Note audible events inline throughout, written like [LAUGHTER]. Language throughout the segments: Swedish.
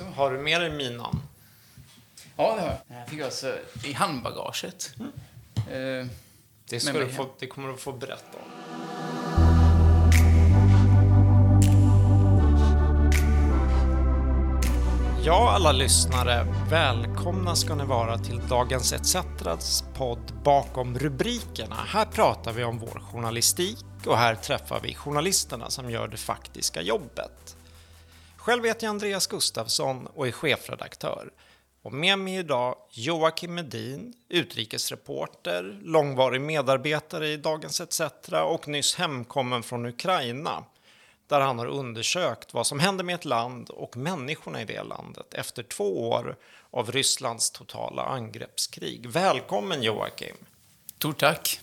Har, har du med dig minan? Ja, det har jag. Den här fick jag alltså i handbagaget. Mm. Eh, Det, ska du få, det kommer du få berätta om. Ja, alla lyssnare. Välkomna ska ni vara till Dagens ETCs podd Bakom rubrikerna. Här pratar vi om vår journalistik och här träffar vi journalisterna som gör det faktiska jobbet. Själv heter jag Andreas Gustafsson och är chefredaktör. Och med mig idag Joakim Medin, utrikesreporter, långvarig medarbetare i Dagens ETC och nyss hemkommen från Ukraina där han har undersökt vad som händer med ett land och människorna i det landet efter två år av Rysslands totala angreppskrig. Välkommen Joakim! Stort tack.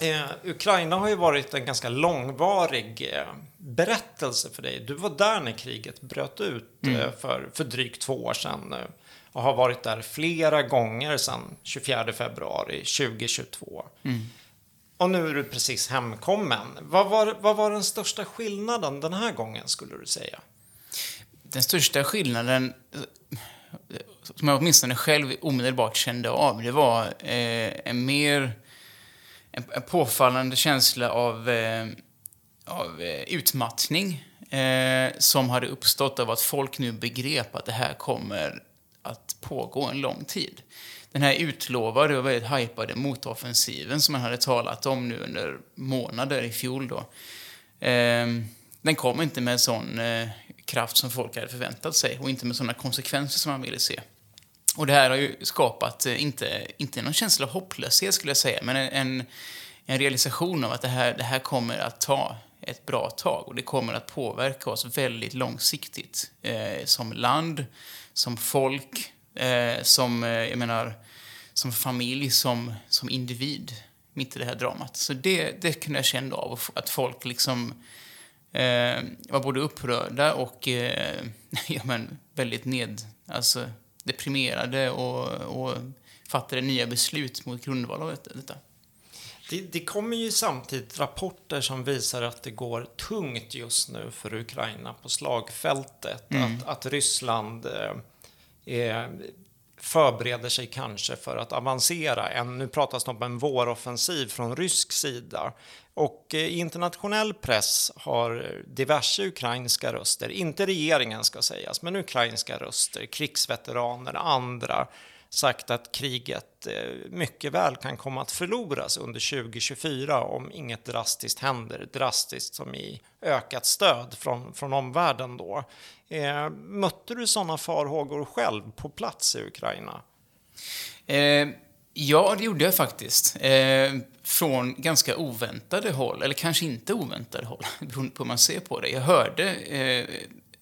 Eh, Ukraina har ju varit en ganska långvarig eh, berättelse för dig. Du var där när kriget bröt ut eh, för, för drygt två år sedan eh, och har varit där flera gånger sedan 24 februari 2022. Och nu är du precis hemkommen. Vad var, vad var den största skillnaden den här gången skulle du säga? Den största skillnaden, eh, som jag åtminstone själv omedelbart kände av, det var eh, en mer en, en påfallande känsla av, eh, av eh, utmattning eh, som hade uppstått av att folk nu begrep att det här kommer att pågå en lång tid. Den här utlovade och väldigt hypade motoffensiven som man hade talat om nu under månader i fjol då. Eh, den kom inte med sån eh, kraft som folk hade förväntat sig och inte med såna konsekvenser som man ville se. Och det här har ju skapat, eh, inte, inte någon känsla av hopplöshet skulle jag säga, men en, en realisation av att det här, det här kommer att ta ett bra tag och det kommer att påverka oss väldigt långsiktigt. Eh, som land, som folk, eh, som, eh, jag menar, som familj, som, som individ mitt i det här dramat. Så det, det kunde jag känna av, att folk liksom eh, var både upprörda och eh, [LAUGHS] ja, men, väldigt ned, alltså, deprimerade och, och fattade nya beslut mot grundval av detta. Det, det kommer ju samtidigt rapporter som visar att det går tungt just nu för Ukraina på slagfältet. Att, att Ryssland eh, förbereder sig kanske för att avancera. En, nu pratas det om en våroffensiv från rysk sida. Och eh, i internationell press har diverse ukrainska röster, inte regeringen ska sägas, men ukrainska röster, krigsveteraner, andra, sagt att kriget eh, mycket väl kan komma att förloras under 2024 om inget drastiskt händer. Drastiskt som i ökat stöd från, från omvärlden då. Eh, mötte du sådana farhågor själv på plats i Ukraina? Eh, ja, det gjorde jag faktiskt. Eh, från ganska oväntade håll, eller kanske inte oväntade håll, [LAUGHS] beroende på hur man ser på det. Jag hörde, eh,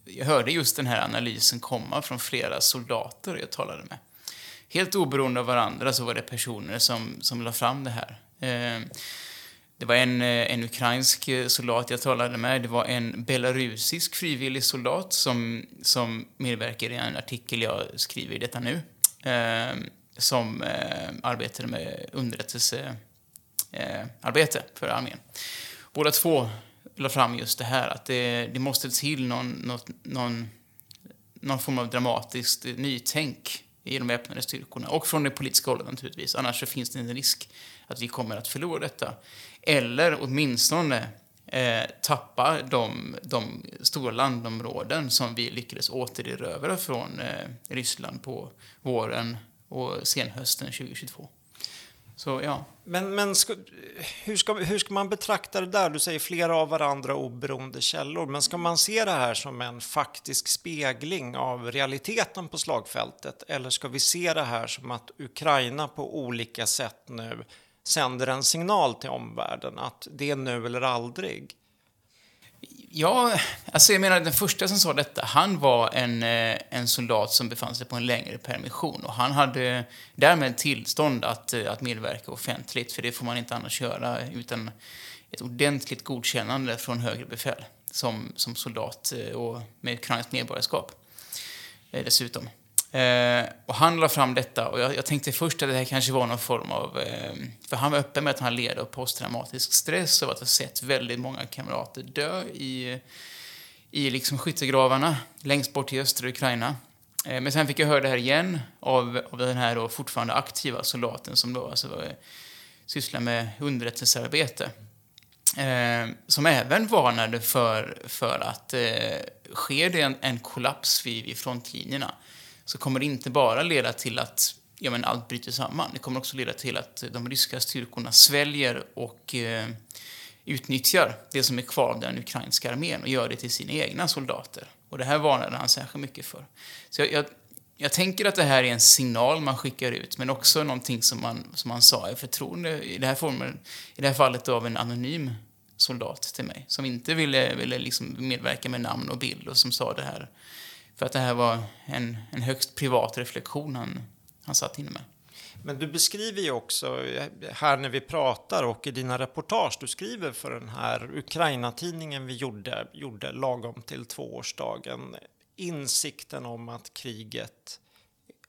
jag hörde just den här analysen komma från flera soldater jag talade med. Helt oberoende av varandra så var det personer som, som la fram det här. Eh, det var en, eh, en ukrainsk eh, soldat jag talade med, det var en belarusisk frivillig soldat som, som medverkar i en artikel jag skriver i detta nu. Eh, som eh, arbetade med underrättelsearbete eh, för armén. Båda två la fram just det här, att det, det måste till någon, något, någon, någon form av dramatiskt nytänk i de väpnade styrkorna. Och från det politiska hållet naturligtvis. Annars så finns det en risk att vi kommer att förlora detta. Eller åtminstone eh, tappa de, de stora landområden som vi lyckades återerövra från eh, Ryssland på våren och senhösten 2022. Så ja. Men, men ska, hur, ska, hur ska man betrakta det där? Du säger flera av varandra oberoende källor. Men ska man se det här som en faktisk spegling av realiteten på slagfältet? Eller ska vi se det här som att Ukraina på olika sätt nu sänder en signal till omvärlden att det är nu eller aldrig? Ja, alltså jag menar den första som sa detta, han var en, eh, en soldat som befann sig på en längre permission och han hade därmed tillstånd att, eh, att medverka offentligt, för det får man inte annars göra utan ett ordentligt godkännande från högre befäl som, som soldat eh, och med ukrainskt medborgarskap dessutom. Eh, och han la fram detta och jag, jag, tänkte först att det här kanske var någon form av... Eh, för han var öppen med att han led av posttraumatisk stress och att ha sett väldigt många kamrater dö i, i liksom skyttegravarna längst bort i östra Ukraina. Eh, men sen fick jag höra det här igen av, av den här då fortfarande aktiva soldaten som då alltså var, eh, sysslar med underrättelsearbete. Eh, som även varnade för, för att eh, sker det en, en kollaps vid, vid frontlinjerna så kommer det inte bara leda till att ja, men allt bryter samman. Det kommer också leda till att de ryska styrkorna sväljer och eh, utnyttjar det som är kvar av den ukrainska armén och gör det till sina egna soldater. Och det här varnade han särskilt mycket för. Så jag, jag, jag tänker att det här är en signal man skickar ut, men också någonting som man, som man sa är förtroende, i det här, formen, i det här fallet av en anonym soldat till mig, som inte ville, ville liksom medverka med namn och bild och som sa det här. För att det här var en, en högst privat reflektion han, han satt inne med. Men du beskriver ju också här när vi pratar och i dina reportage du skriver för den här Ukraina-tidningen vi gjorde, gjorde lagom till tvåårsdagen. Insikten om att kriget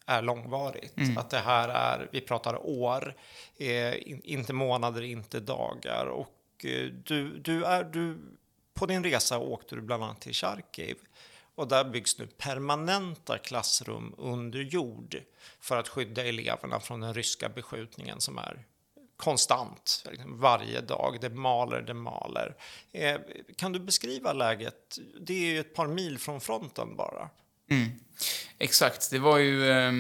är långvarigt. Mm. Att det här är, vi pratar år, eh, inte månader, inte dagar. Och eh, du, du är, du, på din resa åkte du bland annat till Charkiv. Och där byggs nu permanenta klassrum under jord för att skydda eleverna från den ryska beskjutningen som är konstant liksom varje dag. Det maler, det maler. Eh, kan du beskriva läget? Det är ju ett par mil från fronten bara. Mm. Exakt, det var ju eh,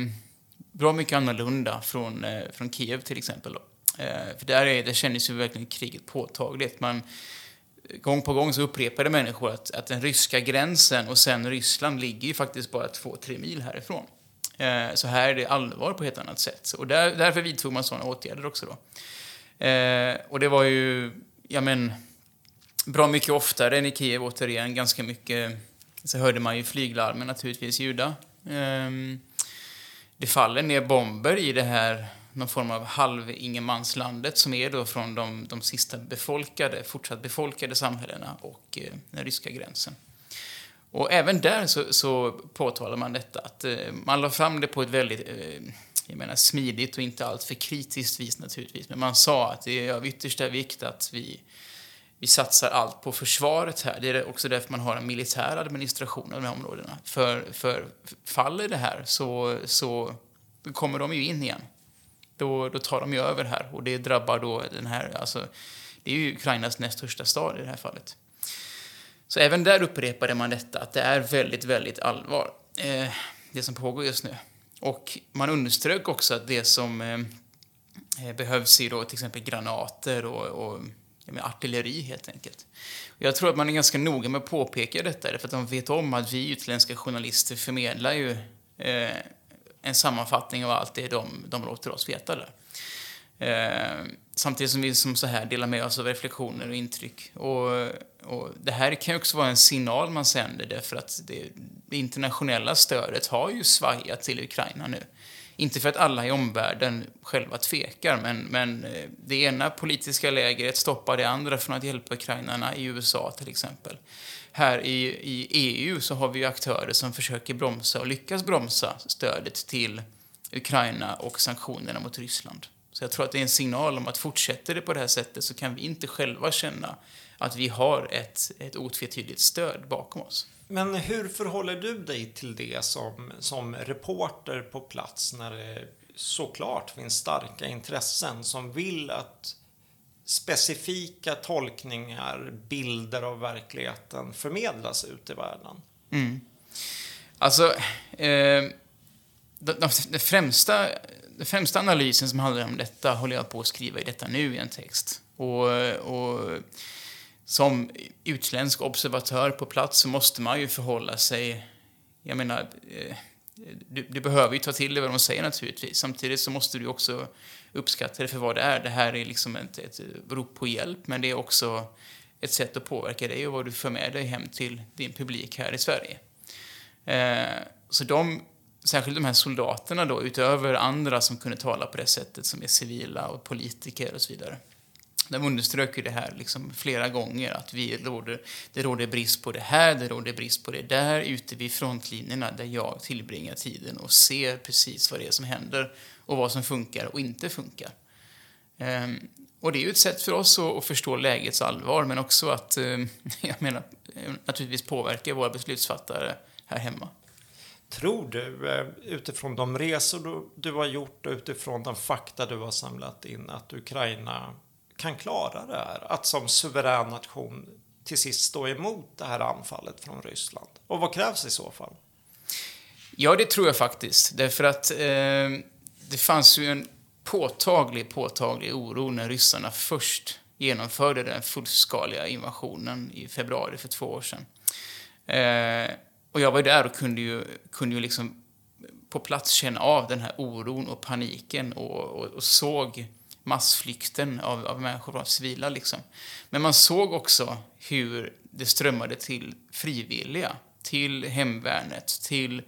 bra mycket annorlunda från, eh, från Kiev till exempel. Eh, för där, är, där kändes ju verkligen kriget påtagligt. Man, gång på gång så upprepade människor att, att den ryska gränsen och sen Ryssland ligger ju faktiskt bara två, tre mil härifrån. Eh, så här är det allvar på ett helt annat sätt. Och där, därför vidtog man sådana åtgärder också då. Eh, och det var ju, ja men, bra mycket oftare än i Kiev återigen, ganska mycket, så hörde man ju flyglarmen naturligtvis ljuda. Eh, det faller ner bomber i det här någon form av halvingenmanslandet som är då från de, de sista befolkade, fortsatt befolkade samhällena och eh, den ryska gränsen. Och även där så, så påtalar man detta, att eh, man la fram det på ett väldigt eh, jag menar, smidigt och inte alltför kritiskt vis naturligtvis, men man sa att det är av yttersta vikt att vi, vi satsar allt på försvaret här. Det är också därför man har en militär administration av de här områdena. För, för faller det här så, så kommer de ju in igen då, då tar de ju över här och det drabbar då den här, alltså, det är ju Ukrainas näst största stad i det här fallet. Så även där upprepade man detta, att det är väldigt, väldigt allvar, eh, det som pågår just nu. Och man underströk också att det som eh, eh behövs är då till exempel granater och, och artilleri helt enkelt. Jag tror att man är ganska noga med att påpeka detta, för att de vet om att vi utländska journalister förmedlar ju eh, en sammanfattning av allt det de, de låter oss veta där. Eh, samtidigt som vi som så här delar med oss av reflektioner och intryck. Och, och det här kan ju också vara en signal man sänder därför att det, det internationella stödet har ju svajat till Ukraina nu. Inte för att alla i omvärlden själva tvekar, men, men eh, det ena politiska lägret stoppar det andra från att hjälpa ukrainarna i USA till exempel här i, i EU så har vi aktörer som försöker bromsa och lyckas bromsa stödet till Ukraina och sanktionerna mot Ryssland. Så jag tror att det är en signal om att fortsätter det på det här sättet så kan vi inte själva känna att vi har ett, ett otvetydigt stöd bakom oss. Men hur förhåller du dig till det som, som reporter på plats när det såklart finns starka intressen som vill att specifika tolkningar, bilder av verkligheten förmedlas ut i världen. Mm. Alltså, eh, den, den, främsta, den främsta analysen som handlar om detta håller jag på att skriva i detta nu i en text. Och, och som utländsk observatör på plats så måste man ju förhålla sig, jag menar, eh, du, du, behöver ju ta till dig vad de säger naturligtvis. Samtidigt så måste du också uppskatta det för vad det är. Det här är liksom ett, ett rop på hjälp, men det är också ett sätt att påverka dig och vad du för med dig hem till din publik här i Sverige. Eh, så de, särskilt de här soldaterna då, utöver andra som kunde tala på det sättet, som är civila och politiker och så vidare. De underströk ju det här liksom flera gånger, att vi råder, det råder brist på det här, det råder brist på det där, ute vid frontlinjerna där jag tillbringar tiden och ser precis vad det är som händer och vad som funkar och inte funkar. Um, och det är ju ett sätt för oss att, att förstå lägets allvar, men också att, um, [LAUGHS] jag menar, ehm, naturligtvis påverka våra beslutsfattare här hemma. Tror du, eh, utifrån de resor du, du har gjort och utifrån den fakta du har samlat in, att Ukraina kan klara det här? Att som suverän nation till sist stå emot det här anfallet från Ryssland? Och vad krävs i så fall? Ja, det tror jag faktiskt. Därför att eh, det fanns ju en påtaglig, påtaglig oro när ryssarna först genomförde den fullskaliga invasionen i februari för två år sedan. Eh, och jag var där och kunde ju, kunde ju liksom på plats känna av den här oron och paniken och, och, och såg massflykten av, av människor, av civila liksom. Men man såg också hur det strömmade till frivilliga, till hemvärnet, till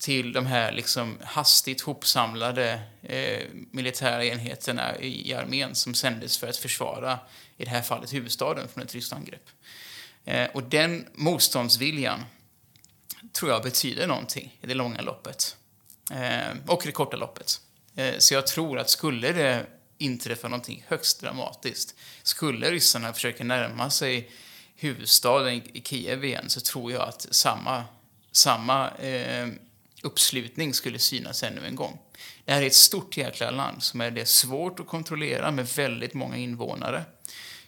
till de här liksom hastigt hopsamlade eh, militära enheterna i armén som sändes för att försvara, i det här fallet, huvudstaden från ett ryskt angrepp. Eh, och den motståndsviljan tror jag betyder någonting i det långa loppet. Eh, och i det korta loppet. Eh, så jag tror att skulle det inträffa någonting högst dramatiskt, skulle ryssarna försöka närma sig huvudstaden i Kiev igen, så tror jag att samma, samma eh, uppslutning skulle synas ännu en gång. Det här är ett stort jäkla land som är det svårt att kontrollera med väldigt många invånare.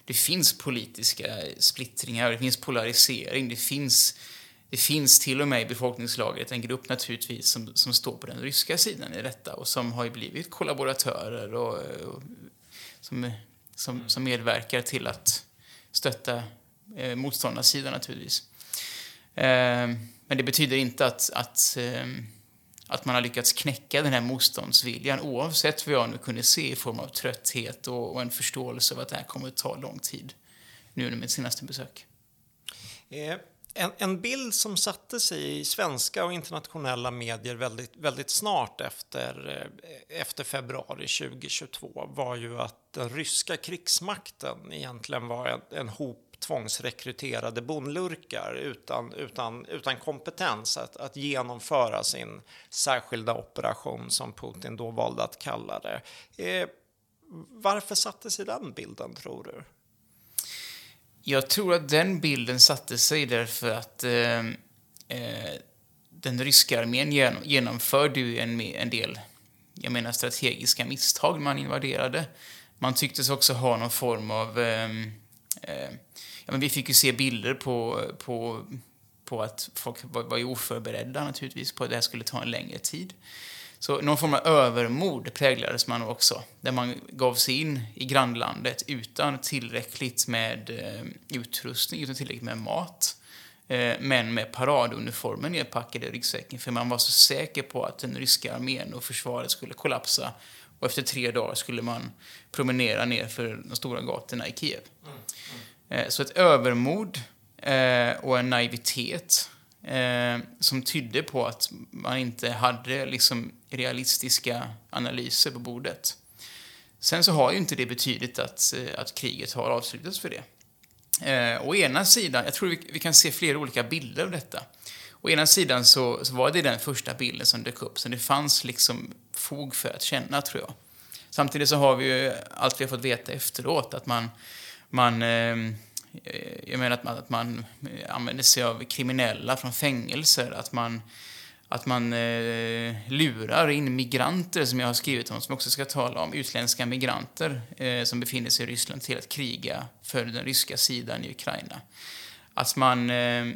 Det finns politiska splittringar, det finns polarisering, det finns, det finns till och med i befolkningslagret en grupp naturligtvis som, som står på den ryska sidan i detta och som har blivit kollaboratörer och, och som, som, som medverkar till att stötta eh, motståndarsidan naturligtvis. Eh, men det betyder inte att, att, eh, att man har lyckats knäcka den här motståndsviljan oavsett vad jag nu kunde se i form av trötthet och, och en förståelse av att det här kommer att ta lång tid nu under mitt senaste besök. Eh, en, en, bild som satte sig i svenska och internationella medier väldigt, väldigt snart efter, eh, efter februari 2022 var ju att den ryska krigsmakten egentligen var en, en hop tvångsrekryterade bondlurkar utan, utan, utan kompetens att, att genomföra sin särskilda operation som Putin då valde att kalla det. Eh, varför satte sig den bilden, tror du? Jag tror att den bilden satte sig därför att eh, eh, den ryska armén genomförde ju en, en del jag menar strategiska misstag man invaderade. Man tycktes också ha någon form av ehm, eh, ja, men vi fick ju se bilder på, på, på att folk var, var oförberedda naturligtvis på att det här skulle ta en längre tid. Så någon form av övermod präglades man också, där man gav sig in i grannlandet utan tillräckligt med eh, utrustning, utan tillräckligt med mat, eh, men med paraduniformen nedpackade i ryggsäcken, för man var så säker på att den ryska armén och försvaret skulle kollapsa och efter tre dagar skulle man promenera ner för de stora gatorna i Kiev. Mm. Eh, så ett övermod och en naivitet eh, som tydde på att man inte hade liksom realistiska analyser på bordet. Sen så har ju inte det betydit att, eh, att kriget har avslutats för det. Eh, å ena sidan, jag tror vi, vi, kan se flera olika bilder av detta. Å ena sidan så, så, var det den första bilden som dök upp, så det fanns liksom fog för att känna, tror jag. Samtidigt så har vi ju allt vi har fått veta efteråt, att man man eh, Eh, jag menar att man, att man eh, använder sig av kriminella från fängelser, att man, att man eh, lurar in migranter, som jag har skrivit om, som jag också ska tala om, utländska migranter eh, som befinner sig i Ryssland till att kriga för den ryska sidan i Ukraina. Att man, eh,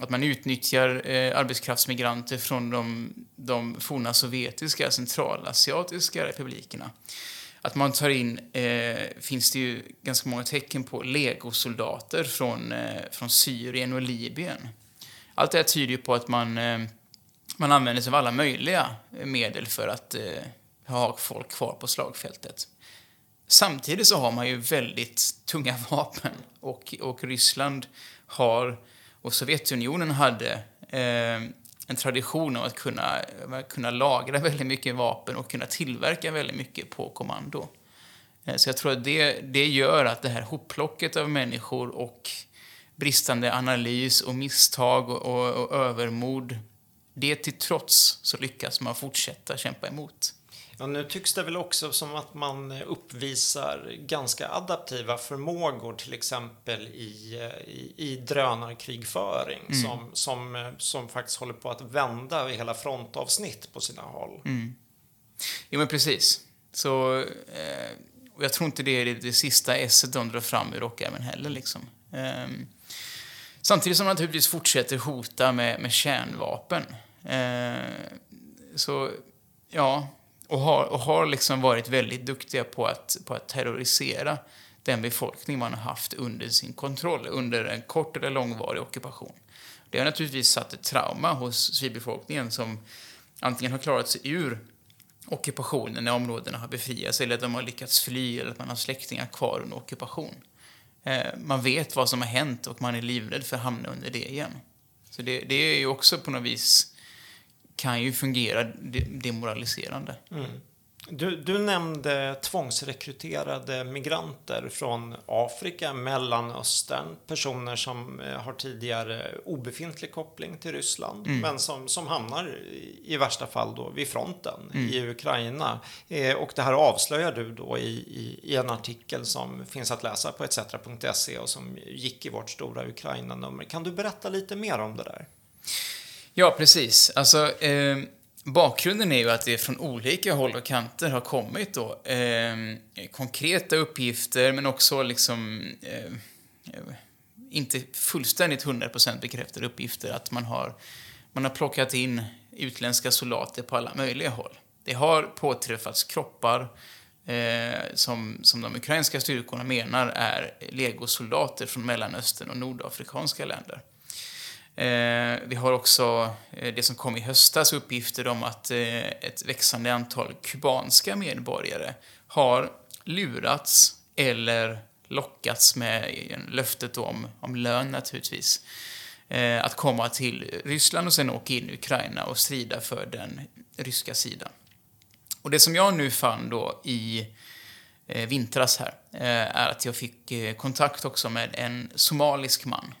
att man utnyttjar eh, arbetskraftsmigranter från de, de forna sovjetiska centralasiatiska republikerna att man tar in, eh, finns det ju ganska många tecken på, legosoldater från, eh, från Syrien och Libyen. Allt det här tyder ju på att man, eh, man använder sig av alla möjliga eh, medel för att eh, ha folk kvar på slagfältet. Samtidigt så har man ju väldigt tunga [LAUGHS] vapen och, och Ryssland har, och Sovjetunionen hade, eh, en tradition av att kunna, kunna lagra väldigt mycket vapen och kunna tillverka väldigt mycket på kommando. Eh, så jag tror att det, det gör att det här hopplocket av människor och bristande analys och misstag och, och, och övermod, det till trots så lyckas man fortsätta kämpa emot. Ja, nu tycks det väl också som att man uppvisar ganska adaptiva förmågor till exempel i, i, i drönarkrigföring mm. som, som, som faktiskt håller på att vända hela frontavsnitt på sina håll. Mm. Jo, men precis. Så, eh, jag tror inte det är det, det sista esset de drar fram ur rockärmen heller. Liksom. Eh, samtidigt som de naturligtvis fortsätter hota med, med kärnvapen. Eh, så, ja, och har, och har liksom varit väldigt duktiga på att, på att terrorisera den befolkning man har haft under sin kontroll, under en kort eller långvarig ockupation. Det har naturligtvis satt ett trauma hos civilbefolkningen som antingen har klarat sig ur ockupationen när områdena har befriats eller att de har lyckats fly eller att man har släktingar kvar under ockupation. Eh, man vet vad som har hänt och man är livrädd för att hamna under det igen. Så det, det är ju också på något vis kan ju fungera demoraliserande. Mm. Du, du, nämnde tvångsrekryterade migranter från Afrika, Mellanöstern, personer som eh, har tidigare obefintlig koppling till Ryssland, mm. men som, som hamnar i värsta fall då vid fronten mm. i Ukraina. Eh, och det här avslöjar du då i, i, i, en artikel som finns att läsa på etc.se och som gick i vårt stora Ukraina-nummer. Kan du berätta lite mer om det där? Ja, precis. Alltså, eh, bakgrunden är ju att det från olika håll och kanter har kommit då eh, konkreta uppgifter, men också liksom ehm, eh, inte fullständigt 100% bekräftade uppgifter att man har, man har plockat in utländska soldater på alla möjliga håll. Det har påträffats kroppar eh, som, som de ukrainska styrkorna menar är legosoldater från Mellanöstern och nordafrikanska länder. Eh, vi har också eh, det som kom i höstas uppgifter om att eh, ett växande antal kubanska medborgare har lurats eller lockats med löftet om, om lön naturligtvis, eh, att komma till Ryssland och sen åka in i Ukraina och strida för den ryska sidan. Och det som jag nu fann då i eh, vintras här eh, är att jag fick kontakt också med en somalisk man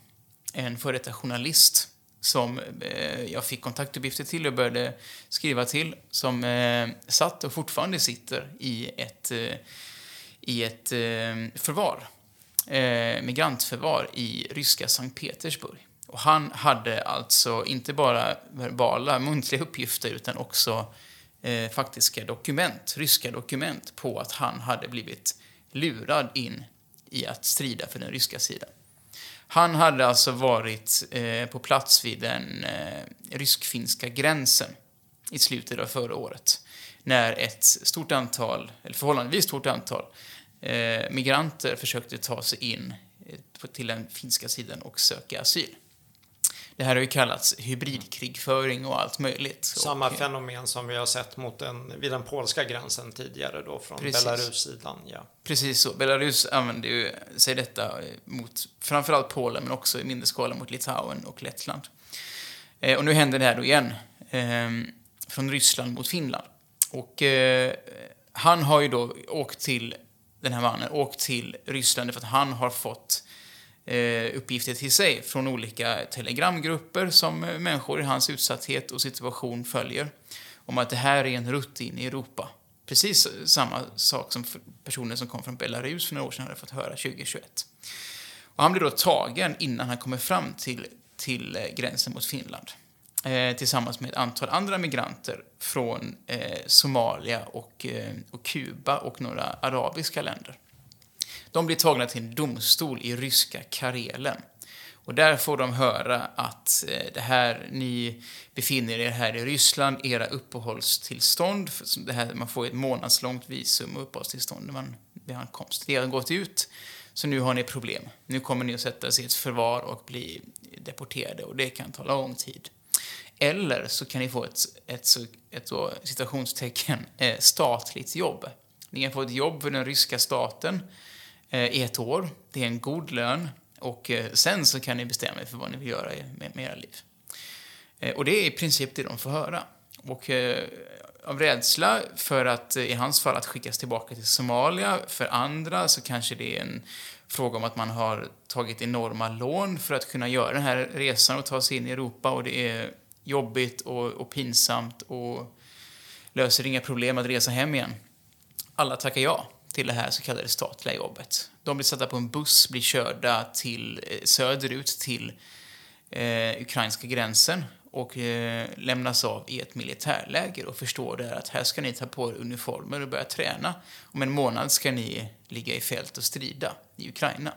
en före detta journalist som eh, jag fick kontaktuppgifter till och började skriva till, som eh, satt och fortfarande sitter i ett, eh, i ett eh, förvar, eh, migrantförvar i ryska Sankt Petersburg. Och han hade alltså inte bara verbala, muntliga uppgifter utan också eh, faktiska dokument, ryska dokument på att han hade blivit lurad in i att strida för den ryska sidan. Han hade alltså varit eh, på plats vid den eh, rysk-finska gränsen i slutet av förra året när ett stort antal, eller förhållandevis stort antal, eh, migranter försökte ta sig in eh, till den finska sidan och söka asyl. Det här har ju kallats hybridkrigföring och allt möjligt. Samma och, fenomen som vi har sett mot den, vid den polska gränsen tidigare då från Belarus-sidan. Ja. Precis så. Belarus använder ju sig detta mot framförallt Polen men också i mindre skala mot Litauen och Lettland. Eh, och nu händer det här då igen. Eh, från Ryssland mot Finland. Och eh, han har ju då åkt till, den här mannen, åkt till Ryssland för att han har fått Eh, Eh, uppgifter till sig från olika telegramgrupper som eh, människor i hans utsatthet och situation följer. Om att det här är en rutt in i Europa. Precis samma sak som personer som kom från Belarus för några år sedan hade fått höra 2021. Och han blir då tagen innan han kommer fram till, till eh, gränsen mot Finland. Eh, tillsammans med ett antal andra migranter från eh, Somalia och, eh, och Kuba och några arabiska länder. De blir tagna till en domstol i ryska Karelen. Och där får de höra att eh, det här, ni befinner er här i Ryssland, era uppehållstillstånd, det här, man får ett månadslångt visum och uppehållstillstånd när man, vid ankomst. Det har gått ut, så nu har ni problem. Nu kommer ni att sättas i ett förvar och bli deporterade och det kan ta lång tid. Eller så kan ni få ett, ett, ett, ett citationstecken, eh, statligt jobb. Ni kan få ett jobb för den ryska staten Eh, i ett år. Det är en god lön och eh, sen så kan ni bestämma er för vad ni vill göra med, med era liv. Eh, och det är i princip det de får höra. Och eh, av rädsla för att, eh, i hans fall, att skickas tillbaka till Somalia, för andra så kanske det är en fråga om att man har tagit enorma lån för att kunna göra den här resan och ta sig in i Europa och det är jobbigt och, och pinsamt och löser inga problem att resa hem igen. Alla tackar ja till det här så kallade statliga jobbet. De blir satta på en buss, blir körda till, eh, söderut till eh, ukrainska gränsen och eh, lämnas av i ett militärläger och förstår där att här ska ni ta på er uniformer och börja träna. Om en månad ska ni ligga i fält och strida i Ukraina.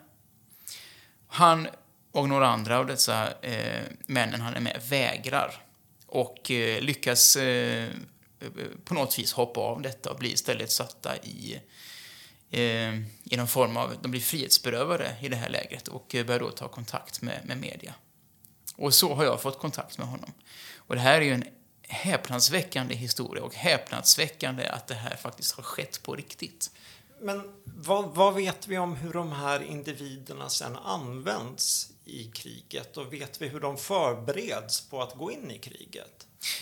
Han och några andra av dessa eh, männen han är med vägrar och eh, lyckas eh, eh på något vis hoppa av detta och blir istället satta i eh, Eh, i någon form av, de blir frihetsberövade i det här lägret och eh, börjar då ta kontakt med, med media. Och så har jag fått kontakt med honom. Och det här är ju en häpnadsväckande historia och häpnadsväckande att det här faktiskt har skett på riktigt. Men vad, vad, vet vi om hur de här individerna sen används i kriget och vet vi hur de förbereds på att gå in i kriget?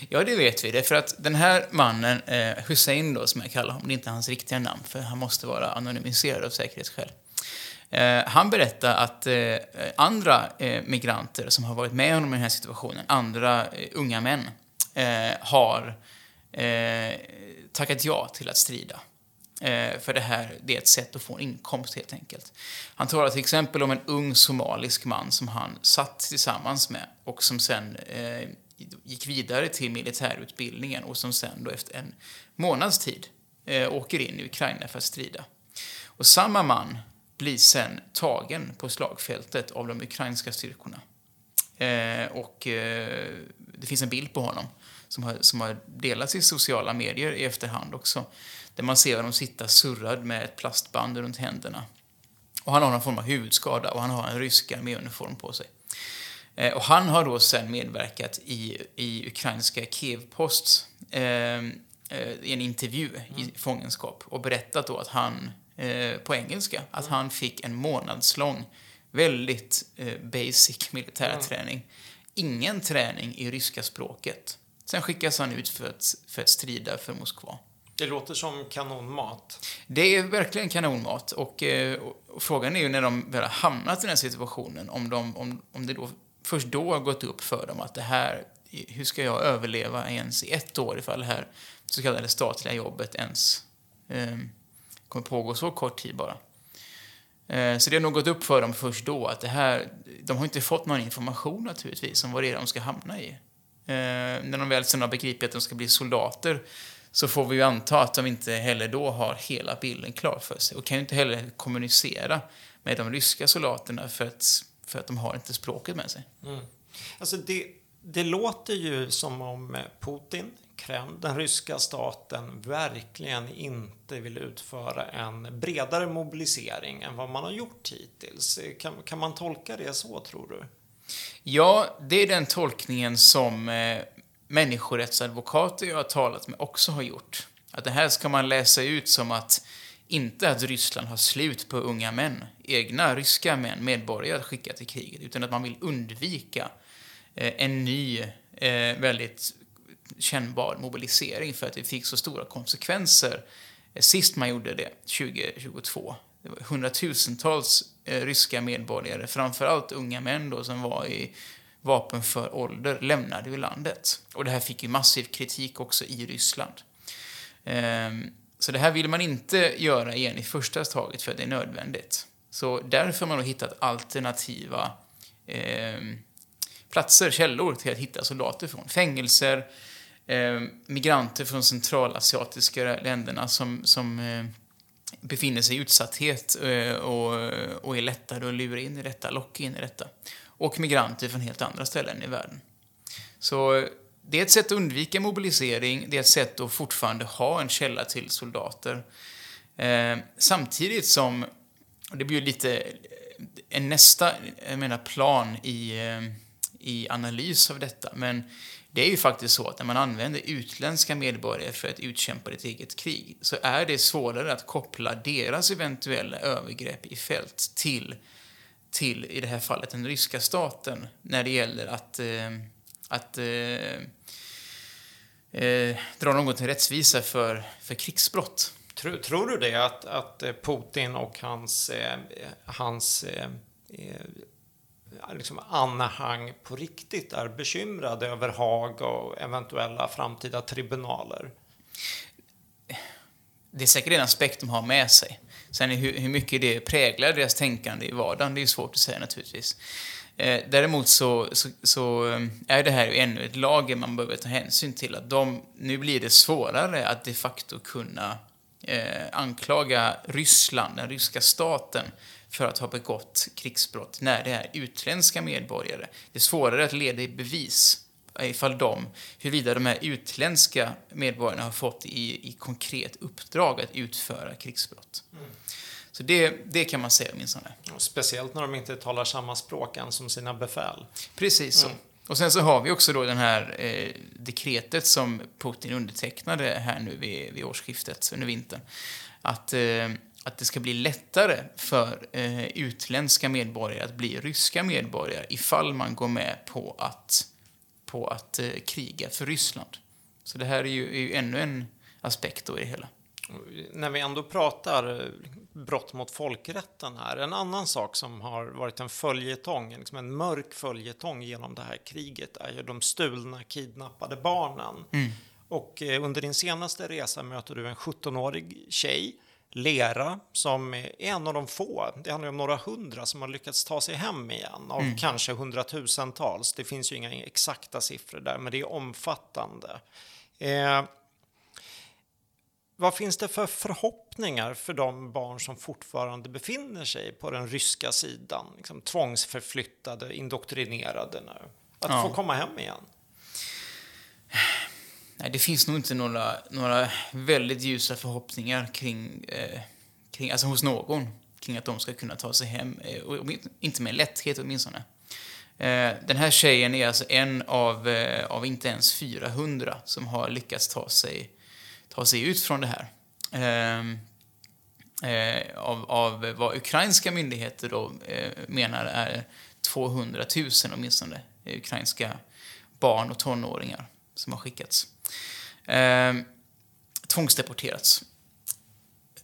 Ja, det vet vi. Därför att den här mannen, eh, Hussein då, som jag kallar honom, det är inte hans riktiga namn, för han måste vara anonymiserad av säkerhetsskäl. Eh, han berättar att eh, andra eh, migranter som har varit med honom i den här situationen, andra eh, unga män, eh, har tackat ja till att strida. för det här det är ett sätt att få en inkomst, helt enkelt. Han talar till exempel om en ung somalisk man som han satt tillsammans med och som sen gick vidare till militärutbildningen och som sen då efter en månads tid eh, åker in i Ukraina för att strida. Och samma man blir sen tagen på slagfältet av de ukrainska styrkorna. Eh, och eh, det finns en bild på honom som har, som har delats i sociala medier i efterhand också. Där man ser honom sitta surrad med ett plastband runt händerna. Och han har någon form av huvudskada och han har en rysk arméuniform på sig. Eh, och han har då sen medverkat i, i ukrainska Kiev-Post eh, eh, i en intervju i mm. fångenskap och berättat då att han, eh, på engelska, att mm. han fick en månadslång, väldigt eh, basic militärträning. Mm. Ingen träning i ryska språket. Sen skickas han ut för att, för att strida för Moskva. Det låter som kanonmat. Det är verkligen kanonmat. Och, eh, och, frågan är ju när de väl har hamnat i den situationen, om, de, om, om det då först då har gått upp för dem att det här, hur ska jag överleva ens i ett år ifall det här så kallade statliga jobbet ens eh, kommer pågå så kort tid bara. Eh, så det har nog gått upp för dem först då att det här, de har inte fått någon information naturligtvis om vad det är de ska hamna i. Eh, när de väl sen har begripit att de ska bli soldater så får vi ju anta att de inte heller då har hela bilden klar för sig och kan ju inte heller kommunicera med de ryska soldaterna för att för att de har inte språket med sig. Mm. Alltså det, det låter ju som om Putin, Kreml, den ryska staten verkligen inte vill utföra en bredare mobilisering än vad man har gjort hittills. Kan, kan man tolka det så, tror du? Ja, det är den tolkningen som eh, människorättsadvokater jag har talat med också har gjort. Att det här ska man läsa ut som att inte att Ryssland har slut på unga män, egna ryska män, medborgare att skicka till kriget, utan att man vill undvika eh, en ny, eh, väldigt kännbar mobilisering för att det fick så stora konsekvenser eh, sist man gjorde det, 2022. Det var hundratusentals eh, ryska medborgare, framförallt unga män då, som var i vapenför ålder, lämnade ju landet. Och det här fick ju massiv kritik också i Ryssland. Ehm, så det här vill man inte göra igen i första taget för att det är nödvändigt. Så därför har man då hittat alternativa eh, platser, källor till att hitta soldater från. Fängelser, eh, migranter från centralasiatiska länderna som, som eh, befinner sig i utsatthet eh, och, och är lättare att lura in i detta, locka in i detta. Och migranter från helt andra ställen i världen. Så det är ett sätt att undvika mobilisering, det är ett sätt att fortfarande ha en källa till soldater. Eh, samtidigt som, och det blir ju lite en nästa jag menar, plan i, eh, i analys av detta, men det är ju faktiskt så att när man använder utländska medborgare för att utkämpa ett eget krig så är det svårare att koppla deras eventuella övergrepp i fält till, till i det här fallet, den ryska staten när det gäller att eh, att eh, eh, eh, dra någon till rättvisa för, för krigsbrott. Tror, tror du det, att, att Putin och hans, eh, hans eh, eh, liksom anhang på riktigt är bekymrade över Haag och eventuella framtida tribunaler? Det är säkert en aspekt de har med sig. Sen hur, hur mycket det präglar deras tänkande i vardagen, det är svårt att säga naturligtvis. Eh, däremot så, så, så, ehm, är det här ännu ett lager man behöver ta hänsyn till. Att de, nu blir det svårare att de facto kunna eh, anklaga Ryssland, den ryska staten, för att ha begått krigsbrott när det är utländska medborgare. Det är svårare att leda i bevis ifall de, huruvida de här utländska medborgarna har fått i, i konkret uppdrag att utföra krigsbrott. Mm. Så det, det kan man säga åtminstone. Speciellt när de inte talar samma språk än som sina befäl. Precis så. Mm. Och sen så har vi också då det här eh, dekretet som Putin undertecknade här nu vid, vid årsskiftet, under vintern. Att, eh, att det ska bli lättare för eh, utländska medborgare att bli ryska medborgare ifall man går med på att, på att eh, kriga för Ryssland. Så det här är ju, är ju ännu en aspekt då i det hela. När vi ändå pratar eh, brott mot folkrätten här. En annan sak som har varit en följetong, liksom en mörk följetong genom det här kriget är ju de stulna, kidnappade barnen. Mm. Och eh, under din senaste resa möter du en 17-årig tjej, Lera, som är en av de få, det handlar om några hundra, som har lyckats ta sig hem igen av mm. kanske hundratusentals. Det finns ju inga exakta siffror där, men det är omfattande. Eh, vad finns det för förhoppningar för de barn som fortfarande befinner sig på den ryska sidan? Liksom tvångsförflyttade, indoktrinerade nu. Att ja. få komma hem igen? Nej, det finns nog inte några, några väldigt ljusa förhoppningar kring, eh, kring, alltså hos någon, kring att de ska kunna ta sig hem. Eh, och inte med lätthet åtminstone. Eh, den här tjejen är alltså en av, eh, av inte ens 400 som har lyckats ta sig ta sig ut från det här. Ehm, eh, av, av vad ukrainska myndigheter då eh, menar är 200 000 åtminstone eh, ukrainska barn och tonåringar som har skickats. Eh, tvångsdeporterats.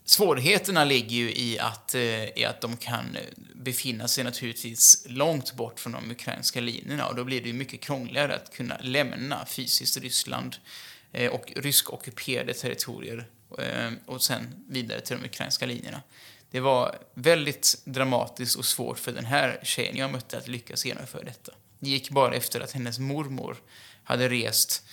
Svårigheterna ligger ju i att, eh, i att de kan eh, befinna sig naturligtvis långt bort från de ukrainska linjerna och då blir det ju mycket krångligare att kunna lämna fysiskt Ryssland Eh, Eh, och rysk-ockuperade territorier eh, och sen vidare till de ukrainska linjerna. Det var väldigt dramatiskt och svårt för den här tjejen jag mötte att lyckas genomföra detta. Det gick bara efter att hennes mormor hade rest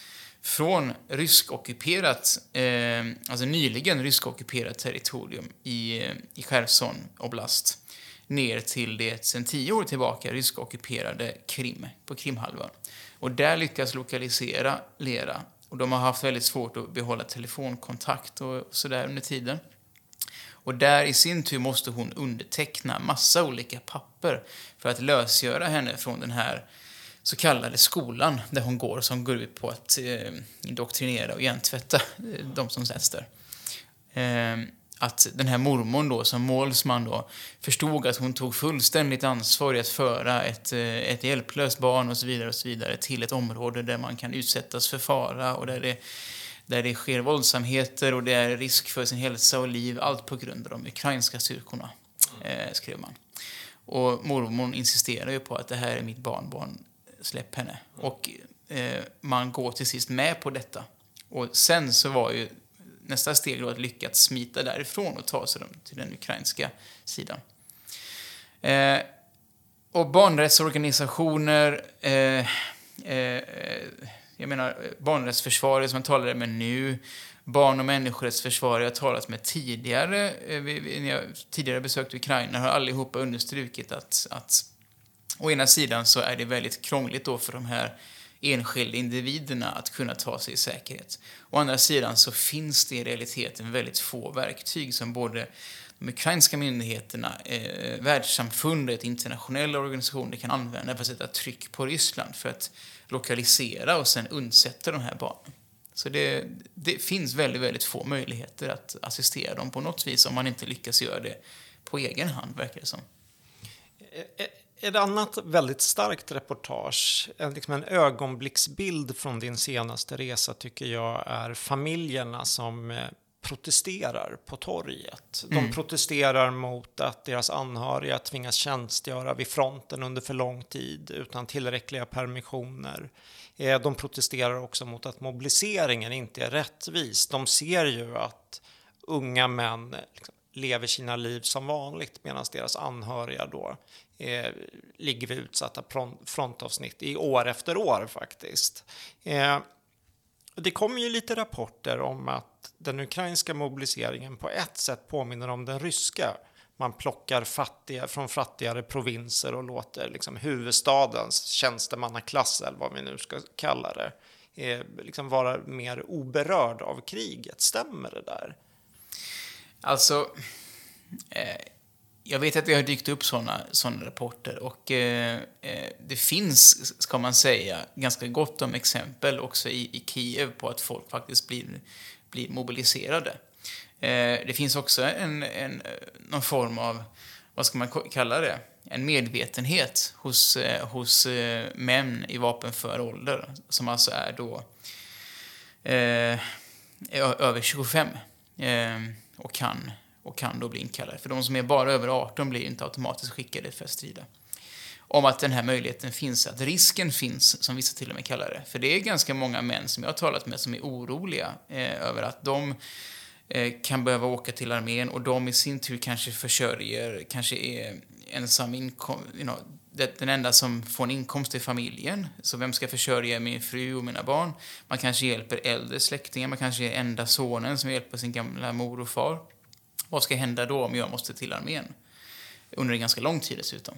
från rysk-ockuperat, eh, alltså nyligen rysk-ockuperat territorium i, eh, i Cherson oblast ner till det sen tio år tillbaka rysk-ockuperade Krim, på Krimhalvön. Och där lyckas lokalisera Lera och de har haft väldigt svårt att behålla telefonkontakt och sådär under tiden. Och där i sin tur måste hon underteckna massa olika papper för att lösgöra henne från den här så kallade skolan där hon går, som går ut på att eh, indoktrinera och hjärntvätta eh, de som sätts där. Eh, att den här mormon då, som målsman då, förstod att hon tog fullständigt ansvar i att föra ett, eh, ett hjälplöst barn och så vidare och så vidare till ett område där man kan utsättas för fara och där det, där det sker våldsamheter och det är risk för sin hälsa och liv, allt på grund av de ukrainska styrkorna, eh, skrev man. Och mormon insisterar ju på att det här är mitt barnbarn, släpp henne. Och eh, man går till sist med på detta. Och sen så var ju nästa steg då att lyckas smita därifrån och ta sig till den ukrainska sidan. Eh, och barnrättsorganisationer, eh, eh, jag menar barnrättsförsvaret som jag talade med nu, barn och människorättsförsvarare jag talat med tidigare, eh, när jag tidigare besökt Ukraina, har allihopa understrukit att, att å ena sidan så är det väldigt krångligt då för de här enskilda individerna att kunna ta sig i säkerhet. Å andra sidan så finns det i realiteten väldigt få verktyg som både de ukrainska myndigheterna, eh, världssamfundet, internationella organisationer kan använda för att sätta tryck på Ryssland för att lokalisera och sen undsätta de här barnen. Så det, det, finns väldigt, väldigt få möjligheter att assistera dem på något vis om man inte lyckas göra det på egen hand, verkar det som. Eh, eh, ett annat väldigt starkt reportage, liksom en ögonblicksbild från din senaste resa tycker jag är familjerna som eh, protesterar på torget. De mm. protesterar mot att deras anhöriga tvingas tjänstgöra vid fronten under för lång tid utan tillräckliga permissioner. Eh, de protesterar också mot att mobiliseringen inte är rättvis. De ser ju att unga män liksom, lever sina liv som vanligt medan deras anhöriga då eh, ligger vid utsatta frontavsnitt i år efter år faktiskt. Eh, det kommer ju lite rapporter om att den ukrainska mobiliseringen på ett sätt påminner om den ryska. Man plockar fattiga från fattigare provinser och låter liksom huvudstadens tjänstemannaklass, eller vad vi nu ska kalla det, eh, liksom vara mer oberörd av kriget. Stämmer det där? Alltså, eh, jag vet att det har dykt upp sådana såna rapporter och eh, eh, det finns, ska man säga, ganska gott om exempel också i, i Kiev på att folk faktiskt blir, blir mobiliserade. Eh, det finns också en, en, någon form av, vad ska man kalla det, en medvetenhet hos, eh, hos eh, män i vapenför ålder som alltså är då eh, över 25 och kan och kan då bli inkallade. För de som är bara över 18 blir inte automatiskt skickade för att strida. Om att den här möjligheten finns, att risken finns, som vissa till och med kallar det. För det är ganska många män som jag har talat med som är oroliga eh, över att de eh, kan behöva åka till armén och de i sin tur kanske försörjer, kanske är ensam inkom, you know, den enda som får en inkomst i familjen. Så vem ska försörja min fru och mina barn? Man kanske hjälper äldre släktingar, man kanske är enda sonen som hjälper sin gamla mor och far. Vad ska hända då om jag måste till armén? Under en ganska lång tid dessutom.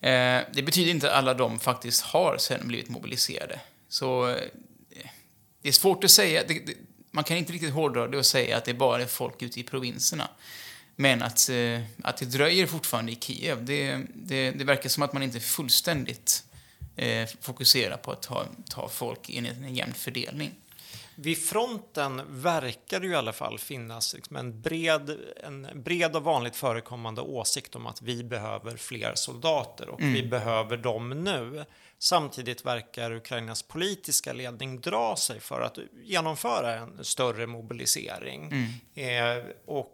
Eh, det betyder inte att alla de faktiskt har sen blivit mobiliserade. Så eh, det är svårt att säga. man kan inte riktigt hårdra det och säga att det bara är folk ute i provinserna. Men att, eh, att det dröjer fortfarande i Kiev, det, det, det verkar som att man inte fullständigt fokuserar på att ta, ta folk i en, en jämn fördelning. Vid fronten verkar det ju i alla fall finnas liksom en, bred, en bred och vanligt förekommande åsikt om att vi behöver fler soldater och mm. vi behöver dem nu. Samtidigt verkar Ukrainas politiska ledning dra sig för att genomföra en större mobilisering. Mm. Eh, och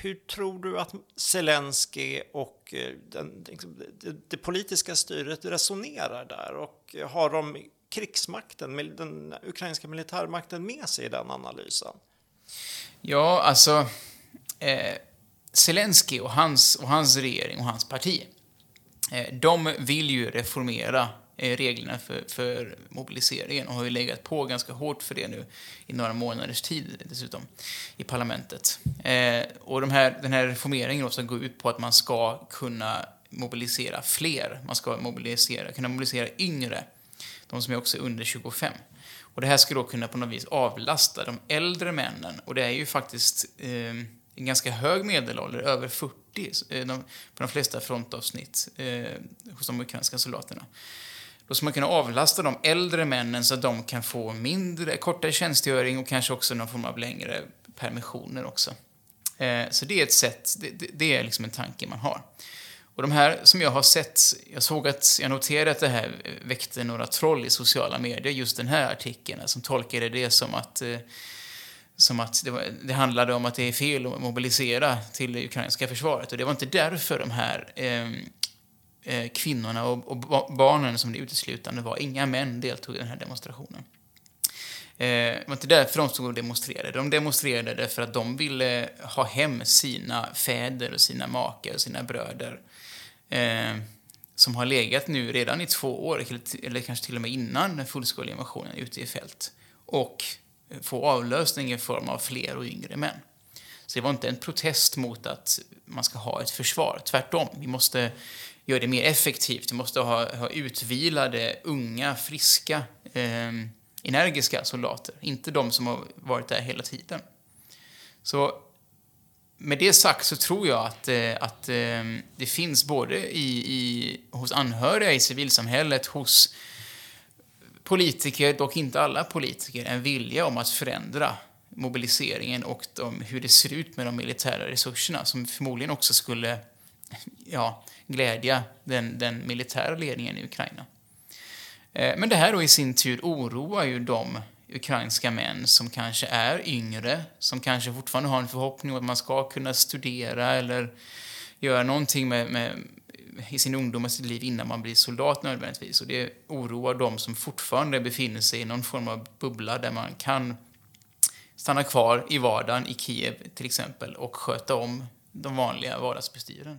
hur tror du att Zelensky och eh, den, liksom, det, det, politiska styret resonerar där? Och eh, har de krigsmakten, den ukrainska militärmakten med sig i den analysen? Ja, alltså eh, Zelensky och hans, och hans regering och hans parti, eh, de vill ju reformera Eh, reglerna för, för mobiliseringen och har ju legat på ganska hårt för det nu i några månaders tid dessutom i parlamentet. Eh, och de här, den här reformeringen också går ut på att man ska kunna mobilisera fler. Man ska mobilisera, kunna mobilisera yngre de som är också under 25. Och det här ska då kunna på något vis avlasta de äldre männen. Och det är ju faktiskt eh, en ganska hög medelålder, över 40 eh, de, på de flesta frontavsnitt eh, hos de ukrainska soldaterna. Då ska man kunna avlasta de äldre männen så att de kan få mindre, kortare tjänstgöring och kanske också någon form av längre permissioner också. Eh, så det är ett sätt, det, är liksom en tanke man har. Och de här som jag har sett, jag såg att, jag noterade att det här väckte några troll i sociala medier, just den här artikeln, som tolkade det som att eh, som att det, var, det, handlade om att det är fel att mobilisera till det ukrainska försvaret. Och det var inte därför de här eh, eh kvinnorna och, och, barnen som det uteslutande var, inga män deltog i den här demonstrationen. Eh, det var inte därför de stod och demonstrerade. De demonstrerade därför att de ville eh, ha hem sina fäder och sina makar och sina bröder eh, som har legat nu redan i två år, eller kanske till och med innan den fullskaliga invasionen, ute i fält. Och eh, få avlösning i form av fler och yngre män. Så det var inte en protest mot att man ska ha ett försvar. Tvärtom, vi måste gör det mer effektivt. Vi måste ha, ha utvilade, unga, friska, eh, energiska soldater. Inte de som har varit där hela tiden. Så med det sagt så tror jag att, eh, att eh, det finns både i, i, hos anhöriga i civilsamhället, hos politiker, dock inte alla politiker, en vilja om att förändra mobiliseringen och de, hur det ser ut med de militära resurserna som förmodligen också skulle ja, glädja den, den militära ledningen i Ukraina. Eh, men det här då i sin tur oroar ju de ukrainska män som kanske är yngre, som kanske fortfarande har en förhoppning om att man ska kunna studera eller göra någonting med, med i sin ungdom och sitt liv innan man blir soldat nödvändigtvis. Och det oroar de som fortfarande befinner sig i någon form av bubbla där man kan stanna kvar i vardagen i Kiev till exempel och sköta om de vanliga vardagsbestyren.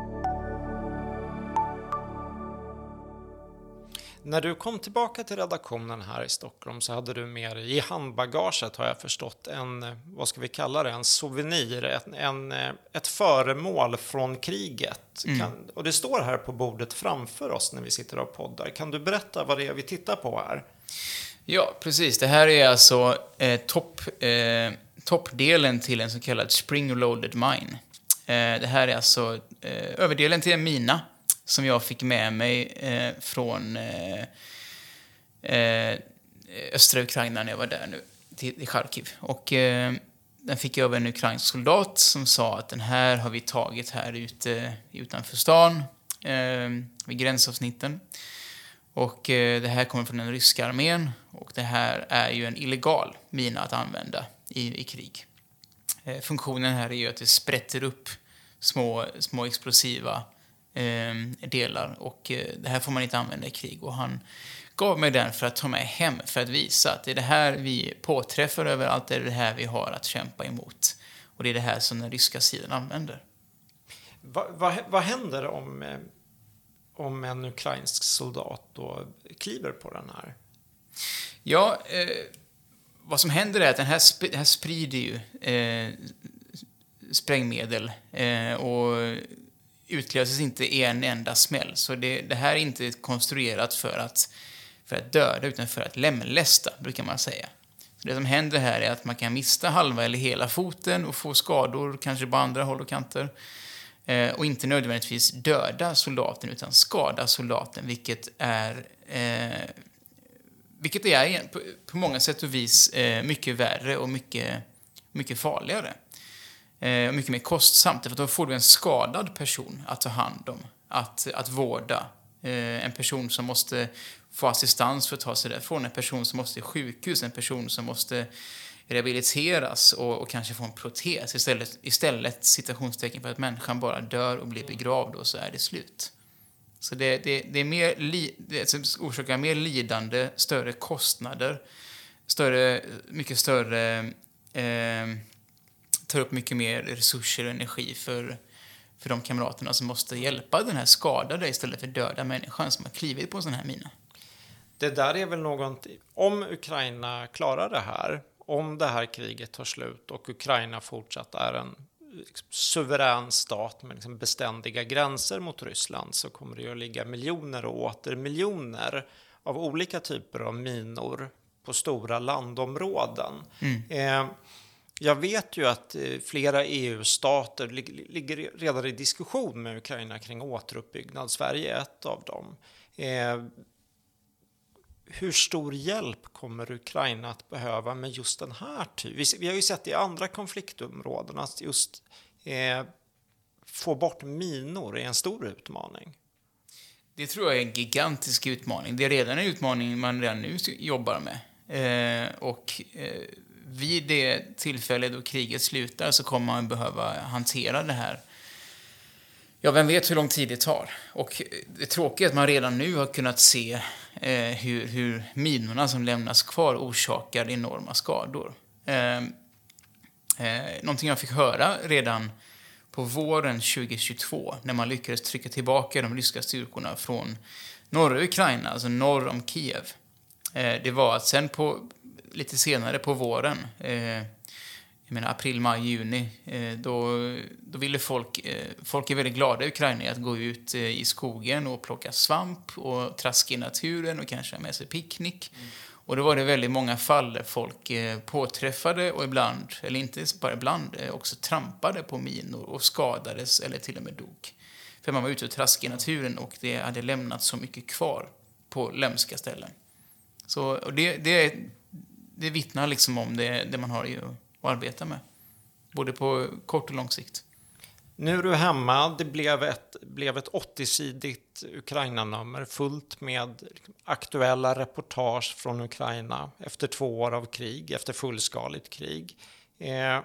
När du kom tillbaka till redaktionen här i Stockholm så hade du med dig i handbagaget har jag förstått en, vad ska vi kalla det, en souvenir, en, en ett föremål från kriget. Mm. Kan, och det står här på bordet framför oss när vi sitter och poddar. Kan du berätta vad det är vi tittar på här? Ja, precis. Det här är alltså eh, topp, eh, toppdelen till en så kallad spring loaded mine. Eh, det här är alltså eh, överdelen till en mina som jag fick med mig eh, från eh, eh, östra Ukraina när jag var där nu, till, i Charkiv. Och eh, den fick jag av en ukrainsk soldat som sa att den här har vi tagit här ute utanför stan, eh, vid gränsavsnitten. Och eh, det här kommer från den ryska armén och det här är ju en illegal mina att använda i, i krig. Eh, funktionen här är ju att det sprätter upp små, små explosiva eh, delar och eh, det här får man inte använda i krig. Och han gav mig den för att ta med hem för att visa att det är det här vi påträffar överallt, det är det här vi har att kämpa emot. Och det är det här som den ryska sidan använder. Va, va, vad händer om, eh, om en ukrainsk soldat då kliver på den här? Ja, eh, vad som händer är att den här, sp den här sprider ju eh, sprängmedel eh, och utlöses inte i en enda smäll. Så det, det, här är inte konstruerat för att, för att döda, utan för att lemlästa, brukar man säga. Så det som händer här är att man kan mista halva eller hela foten och få skador, kanske på andra håll och kanter. Eh, och inte nödvändigtvis döda soldaten, utan skada soldaten, vilket är eh, vilket är på, på många sätt och vis eh, mycket värre och mycket, mycket farligare eh, mycket mer kostsamt. För då får du en skadad person att ta hand om, att, att vårda. Eh, en person som måste få assistans för att ta sig därifrån, en person som måste till sjukhus, en person som måste rehabiliteras och, och, kanske få en protes istället, istället citationstecken för att människan bara dör och blir begravd och så är det slut. Så det, det, det är mer li, det orsakar mer lidande, större kostnader, större, mycket större eh, tar upp mycket mer resurser och energi för, för de kamraterna som måste hjälpa den här skadade istället för döda människan som har klivit på en sån här mina. Det där är väl något, om Ukraina klarar det här, om det här kriget tar slut och Ukraina fortsatt är en liksom, suverän stat med liksom beständiga gränser mot Ryssland så kommer det att ligga miljoner och åter miljoner av olika typer av minor på stora landområden. Mm. Eh, jag vet ju att eh, flera EU-stater ligger redan i diskussion med Ukraina kring återuppbyggnad. Sverige är ett av dem. Eh, hur stor hjälp kommer Ukraina att behöva med just den här typen? Vi har ju sett i andra konfliktområden att just eh, få bort minor är en stor utmaning. Det tror jag är en gigantisk utmaning. Det är redan en utmaning man redan nu jobbar med. Eh, och eh, vid det tillfälle då kriget slutar så kommer man behöva hantera det här. Ja, vem vet hur lång tid det tar? Och det tråkiga är att man redan nu har kunnat se eh, hur, hur minorna som lämnas kvar orsakar enorma skador. Eh, eh, någonting jag fick höra redan på våren 2022 när man lyckades trycka tillbaka de ryska styrkorna från norra Ukraina, alltså norr om Kiev. Eh, det var att sen på lite senare på våren, eh, jag menar april, maj, juni, eh, då, då ville folk, eh, folk är väldigt glada i Ukraina att gå ut eh, i skogen och plocka svamp och traska i naturen och kanske ha med sig picknick. Mm. Och då var det väldigt många fall där folk eh, påträffade och ibland, eller inte bara ibland, eh, också trampade på minor och skadades eller till och med dog. För man var ute och traskade i naturen och det hade lämnat så mycket kvar på lömska ställen. Så och det, det, det vittnar liksom om det, det man har att arbeta med. Både på kort och lång sikt. Nu är du hemma. Det blev ett, blev ett 80-sidigt Ukraina-nummer fullt med aktuella reportage från Ukraina efter två år av krig, efter fullskaligt krig. Eh,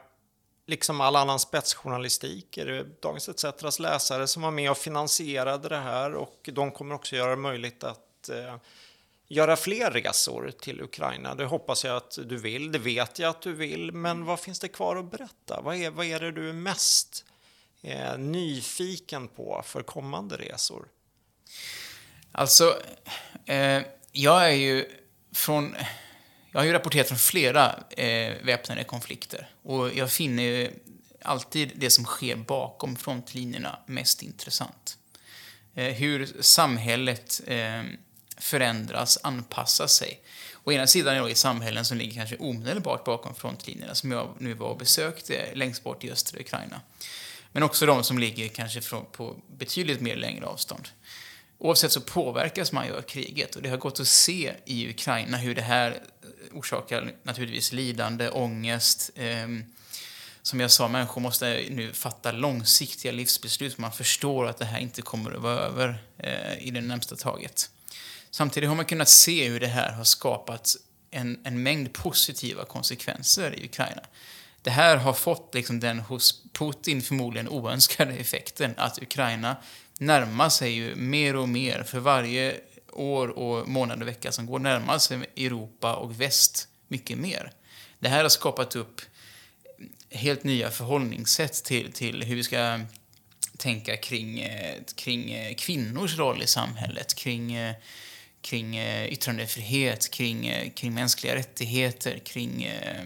liksom all annan spetsjournalistik är det Dagens ETCs läsare som var med och finansierade det här och de kommer också göra det möjligt att eh, göra fler resor till Ukraina. Det hoppas jag att du vill, det vet jag att du vill, men vad finns det kvar att berätta? Vad är, vad är det du är mest eh, nyfiken på för kommande resor? Alltså, eh, jag är ju från... Jag har ju rapporterat från flera eh, väpnade konflikter och jag finner ju alltid det som sker bakom frontlinjerna mest intressant. Eh, hur samhället eh, förändras, anpassar sig. Å ena sidan är det i samhällen som ligger kanske omedelbart bakom frontlinjerna, som jag nu var och besökte längst bort i östra Ukraina. Men också de som ligger kanske på betydligt mer längre avstånd. Oavsett så påverkas man ju av kriget och det har gått att se i Ukraina hur det här eh, orsakar naturligtvis lidande, ångest. Ehm, som jag sa, människor måste nu fatta långsiktiga livsbeslut. Man förstår att det här inte kommer att vara över eh, i det närmsta taget. Samtidigt har man kunnat se hur det här har skapat en, en mängd positiva konsekvenser i Ukraina. Det här har fått liksom den hos Putin förmodligen oönskade effekten att Ukraina närmar sig ju mer och mer för varje år och månad och vecka som går närmar sig Europa och väst mycket mer. Det här har skapat upp helt nya förhållningssätt till, till hur vi ska tänka kring, eh, kring eh, kvinnors roll i samhället, kring eh, kring eh, yttrandefrihet, kring, eh, kring mänskliga rättigheter, kring eh,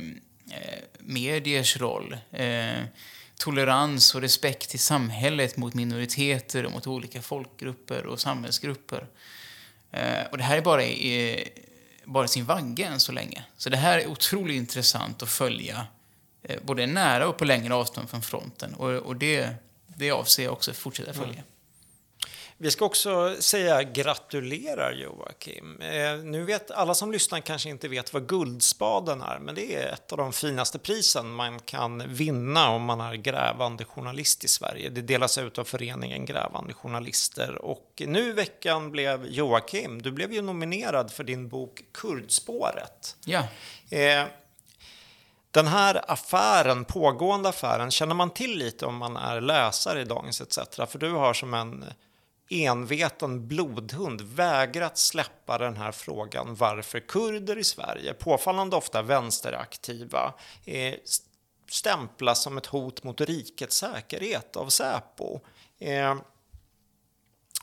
eh mediers roll, eh, tolerans och respekt i samhället mot minoriteter och mot olika folkgrupper och samhällsgrupper. Eh, och det här är bara i, bara sin vagga än så länge. Så det här är otroligt intressant att följa både nära och på längre avstånd från fronten. Och, och det, det avser jag också att fortsätta följa. Mm. Vi ska också säga gratulerar Joakim. Eh, nu vet alla som lyssnar kanske inte vet vad Guldspaden är, men det är ett av de finaste prisen man kan vinna om man är grävande journalist i Sverige. Det delas ut av föreningen Grävande Journalister och nu i veckan blev Joakim, du blev ju nominerad för din bok Kurdspåret. Ja. Eh, den här affären, pågående affären, känner man till lite om man är läsare i Dagens ETC? För du har som en enveten blodhund vägrat släppa den här frågan varför kurder i Sverige, påfallande ofta vänsteraktiva, eh, stämplas som ett hot mot rikets säkerhet av Säpo. Eh,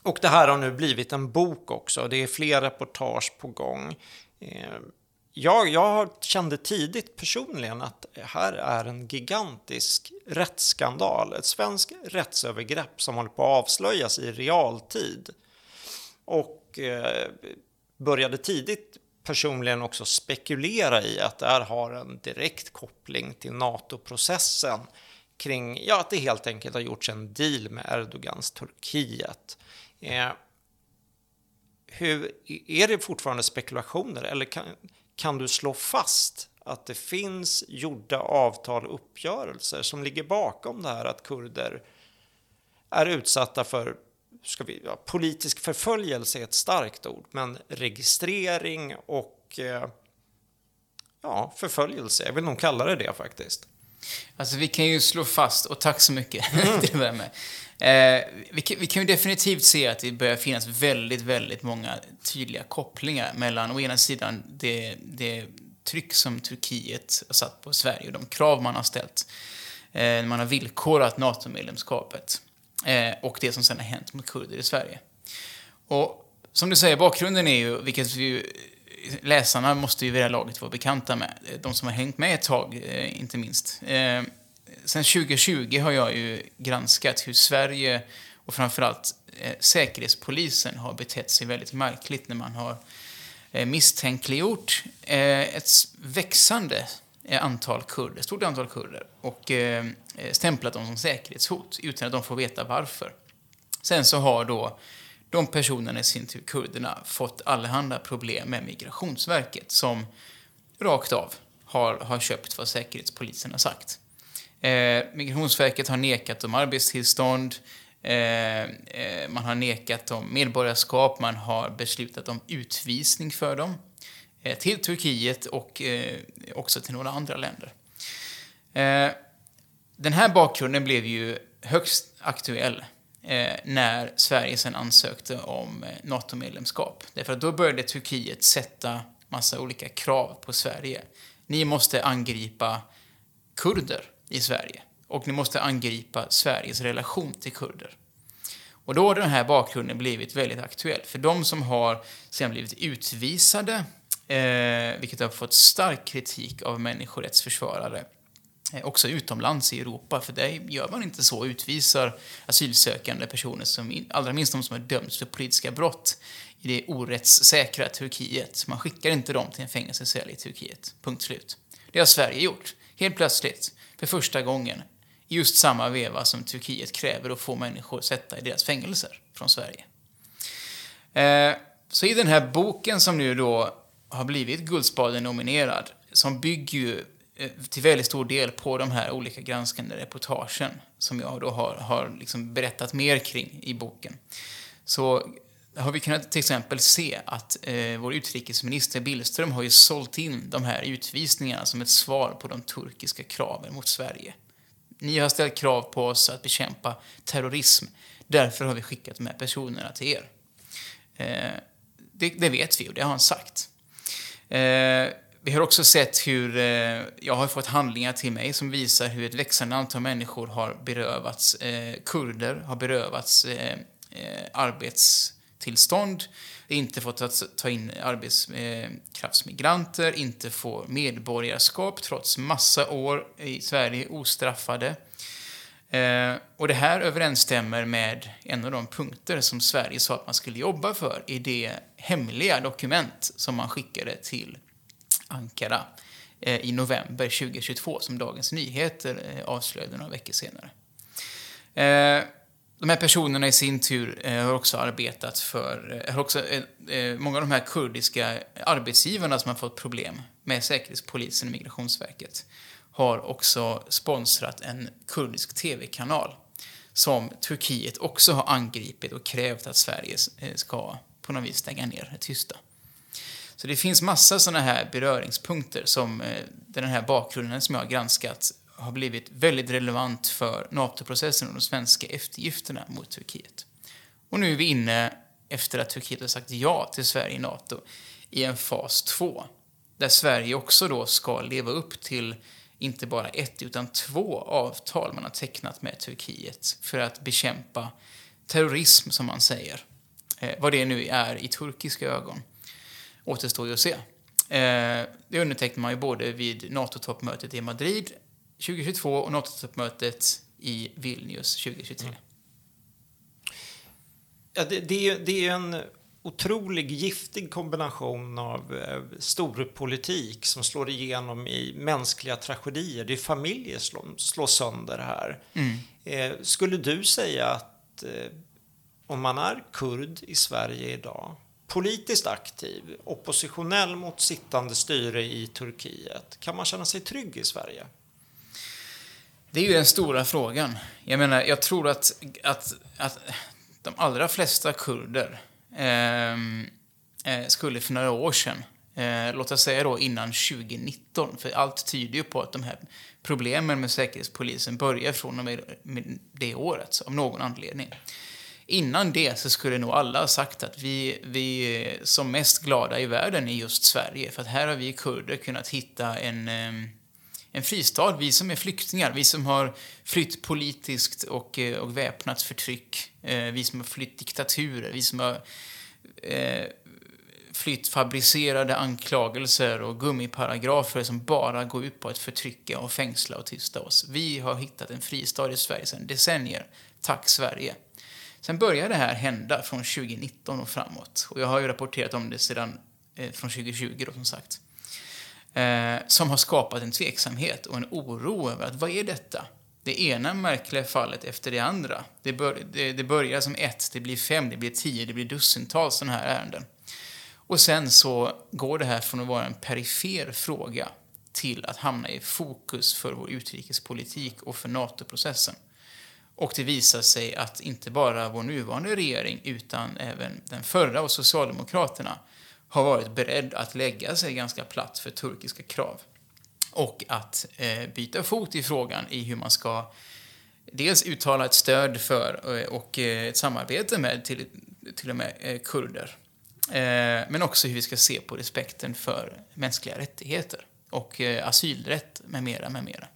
och det här har nu blivit en bok också. Det är fler reportage på gång. Eh, jag, jag kände tidigt personligen att här är en gigantisk rättsskandal. Ett svenskt rättsövergrepp som håller på att avslöjas i realtid. Och eh, började tidigt personligen också spekulera i att det här har en direkt koppling till NATO-processen kring ja, att det helt enkelt har gjorts en deal med Erdogans Turkiet. Eh, hur, är det fortfarande spekulationer eller kan, kan du slå fast att det finns gjorda avtal och uppgörelser som ligger bakom det här att kurder är utsatta för ska vi, ja, politisk förföljelse är ett starkt ord, men registrering och eh, ja, förföljelse, jag vill nog kalla det det faktiskt. Alltså vi kan ju slå fast, och tack så mycket mm. [LAUGHS] till att med. Eh, vi, kan, vi, kan, ju definitivt se att det börjar finnas väldigt, väldigt många tydliga kopplingar mellan å ena sidan det, det tryck som Turkiet har satt på Sverige och de krav man har ställt eh, när man har villkorat NATO-medlemskapet eh, och det som sedan har hänt mot kurder i Sverige. Och som du säger, bakgrunden är ju, vilket vi läsarna måste ju vid det här laget vara bekanta med, de som har hängt med ett tag, eh, inte minst. Eh, Sen 2020 har jag ju granskat hur Sverige och framförallt eh, Säkerhetspolisen har betett sig väldigt märkligt när man har eh, misstänkliggjort eh, ett växande eh, antal kurder, stort antal kurder och eh, eh, stämplat dem som säkerhetshot utan att de får veta varför. Sen så har då de personerna i sin tur, kurderna, fått allehanda problem med Migrationsverket som rakt av har, har köpt vad Säkerhetspolisen har sagt. Eh, Migrationsverket har nekat dem arbetstillstånd, eh, eh, man har nekat dem medborgarskap, man har beslutat om utvisning för dem eh, till Turkiet och eh, också till några andra länder. Eh, den här bakgrunden blev ju högst aktuell när Sverige sen ansökte om NATO-medlemskap. Därför att då började Turkiet sätta massa olika krav på Sverige. Ni måste angripa kurder i Sverige och ni måste angripa Sveriges relation till kurder. Och då har den här bakgrunden blivit väldigt aktuell. För de som har sen blivit utvisade, eh, vilket har fått stark kritik av människorättsförsvarare, eh, också utomlands i Europa, för det gör man inte så, utvisar asylsökande personer, som, allra minst de som har dömts för politiska brott i det orättssäkra Turkiet. Man skickar inte dem till en fängelsecell i Turkiet. Punkt slut. Det har Sverige gjort. Helt plötsligt, för första gången, i just samma veva som Turkiet kräver att få människor sätta i deras fängelser från Sverige. Eh, så i den här boken som nu då har blivit Guldspaden-nominerad, som bygger ju eh, till väldigt stor del på de här olika granskande reportagen som jag då har, har liksom berättat mer kring i boken. Så har vi kunnat till exempel se att eh, vår utrikesminister Billström har ju sålt in de här utvisningarna som ett svar på de turkiska kraven mot Sverige. Ni har ställt krav på oss att bekämpa terrorism. Därför har vi skickat de här personerna till er. Eh, det, det, vet vi och det har han sagt. Eh, vi har också sett hur, eh, jag har fått handlingar till mig som visar hur ett växande antal människor har berövats, eh, kurder har berövats eh, eh, arbets tillstånd, inte fått ta in arbetskraftsmigranter, eh, inte få medborgarskap trots massa år i Sverige ostraffade. Eh, och det här överensstämmer med en av de punkter som Sverige sa att man skulle jobba för i det hemliga dokument som man skickade till Ankara eh, i november 2022 som Dagens Nyheter eh, avslöjade några veckor senare. Eh, de här personerna i sin tur eh, har också arbetat för, eh, har också, eh, eh, många av de här kurdiska arbetsgivarna som har fått problem med Säkerhetspolisen och Migrationsverket har också sponsrat en kurdisk tv-kanal som Turkiet också har angripit och krävt att Sverige eh, ska på något vis stänga ner, tysta. Så det finns massa sådana här beröringspunkter som eh, den här bakgrunden som jag har granskat har blivit väldigt relevant för NATO-processen och de svenska eftergifterna mot Turkiet. Och nu är vi inne, efter att Turkiet har sagt ja till Sverige i NATO, i en fas 2. Där Sverige också då ska leva upp till inte bara ett utan två avtal man har tecknat med Turkiet för att bekämpa terrorism, som man säger. Eh, vad det nu är i turkiska ögon återstår ju att se. Eh, det undertecknade man ju både vid NATO-toppmötet i Madrid 2022 och NATO-toppmötet i Vilnius 2023. Mm. Ja, det, det, är, det är en otrolig giftig kombination av eh, storpolitik som slår igenom i mänskliga tragedier. Det är familjer som slås sönder här. Mm. Eh, skulle du säga att eh, om man är kurd i Sverige idag, politiskt aktiv, oppositionell mot sittande styre i Turkiet, kan man känna sig trygg i Sverige? Det är ju den stora frågan. Jag menar, jag tror att, att, att de allra flesta kurder ehm, eh, skulle för några år sedan, eh, låt oss säga då innan 2019, för allt tyder ju på att de här problemen med Säkerhetspolisen börjar från och med det året, av någon anledning. Innan det så skulle nog alla ha sagt att vi, vi är som mest glada i världen i just Sverige, för att här har vi kurder kunnat hitta en eh, en fristad. Vi som är flyktingar, vi som har flytt politiskt och, eh, och väpnat förtryck, eh, vi som har flytt diktaturer, vi som har eh, flytt fabricerade anklagelser och gummiparagrafer som bara går ut på att förtrycka och fängsla och tysta oss. Vi har hittat en fristad i Sverige sedan decennier. Tack Sverige. Sen började det här hända från 2019 och framåt. Och jag har ju rapporterat om det sedan eh, från 2020 då, som sagt eh, som har skapat en tveksamhet och en oro över att vad är detta? det ena märkliga fallet efter det andra. Det, bör, det, det börjar som ett, det blir fem, det blir tio, det blir dussintals sådana här ärenden. Och sen så går det här från att vara en perifer fråga till att hamna i fokus för vår utrikespolitik och för NATO-processen. Och det visar sig att inte bara vår nuvarande regering utan även den förra och Socialdemokraterna har varit beredd att lägga sig ganska platt för turkiska krav. Och att eh, byta fot i frågan i hur man ska dels uttala ett stöd för eh, och eh, ett samarbete med till, till och med eh, kurder. Eh, men också hur vi ska se på respekten för mänskliga rättigheter och eh, asylrätt med mera, med mera.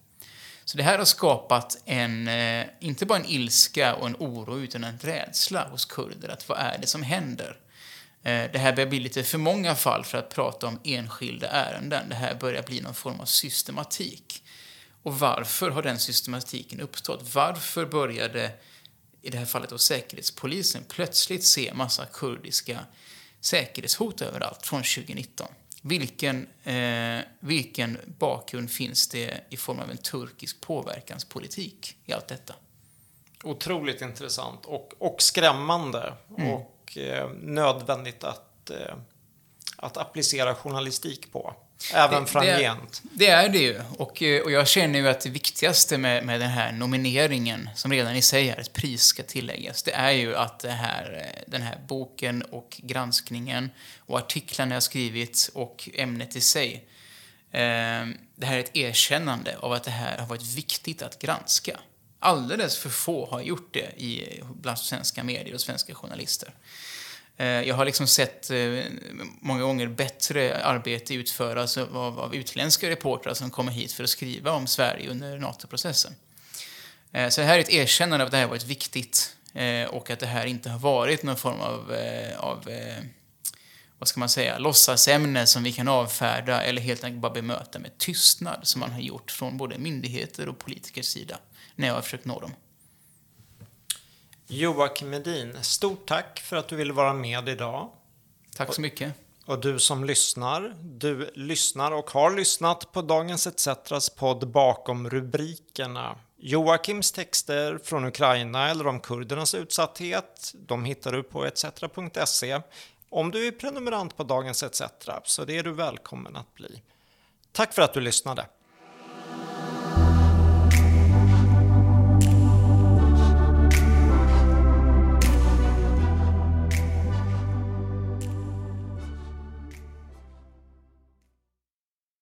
Så det här har skapat en, eh, inte bara en ilska och en oro, utan en rädsla hos kurder att vad är det som händer? Det här börjar bli lite för många fall för att prata om enskilda ärenden. Det här börjar bli någon form av systematik. Och varför har den systematiken uppstått? Varför började, i det här fallet då Säkerhetspolisen, plötsligt se massa kurdiska säkerhetshot överallt från 2019. Vilken, eh, vilken bakgrund finns det i form av en turkisk påverkanspolitik i allt detta? Otroligt intressant och, och skrämmande mm. och eh, nödvändigt att, eh, att applicera journalistik på. Även framgent. Det, det, är det ju. Och, eh, och jag känner ju att det viktigaste med, med den här nomineringen, som redan i sig är ett pris ska tilläggas, det är ju att det här, den här boken och granskningen och artiklarna jag skrivit och ämnet i sig, eh, det här är ett erkännande av att det här har varit viktigt att granska. Alldeles för få har gjort det i, bland svenska medier och svenska journalister. Eh, jag har liksom sett eh, många gånger bättre arbete utföras av, av utländska reportrar som kommer hit för att skriva om Sverige under NATO-processen. Eh, så det här är ett erkännande av att det här varit viktigt och att det här inte har varit någon form av, av vad ska man säga, låtsasämne som vi kan avfärda eller helt enkelt bara bemöta med tystnad som man har gjort från både myndigheter och politikers sida när jag har försökt nå dem. Joakim Medin, stort tack för att du ville vara med idag. Tack så mycket. Och du som lyssnar, du lyssnar och har lyssnat på Dagens ETCs podd Bakom rubrikerna. Joakims texter från Ukraina eller om kurdernas utsatthet, de hittar du på etc.se. Om du är prenumerant på Dagens ETC så det är du välkommen att bli. Tack för att du lyssnade.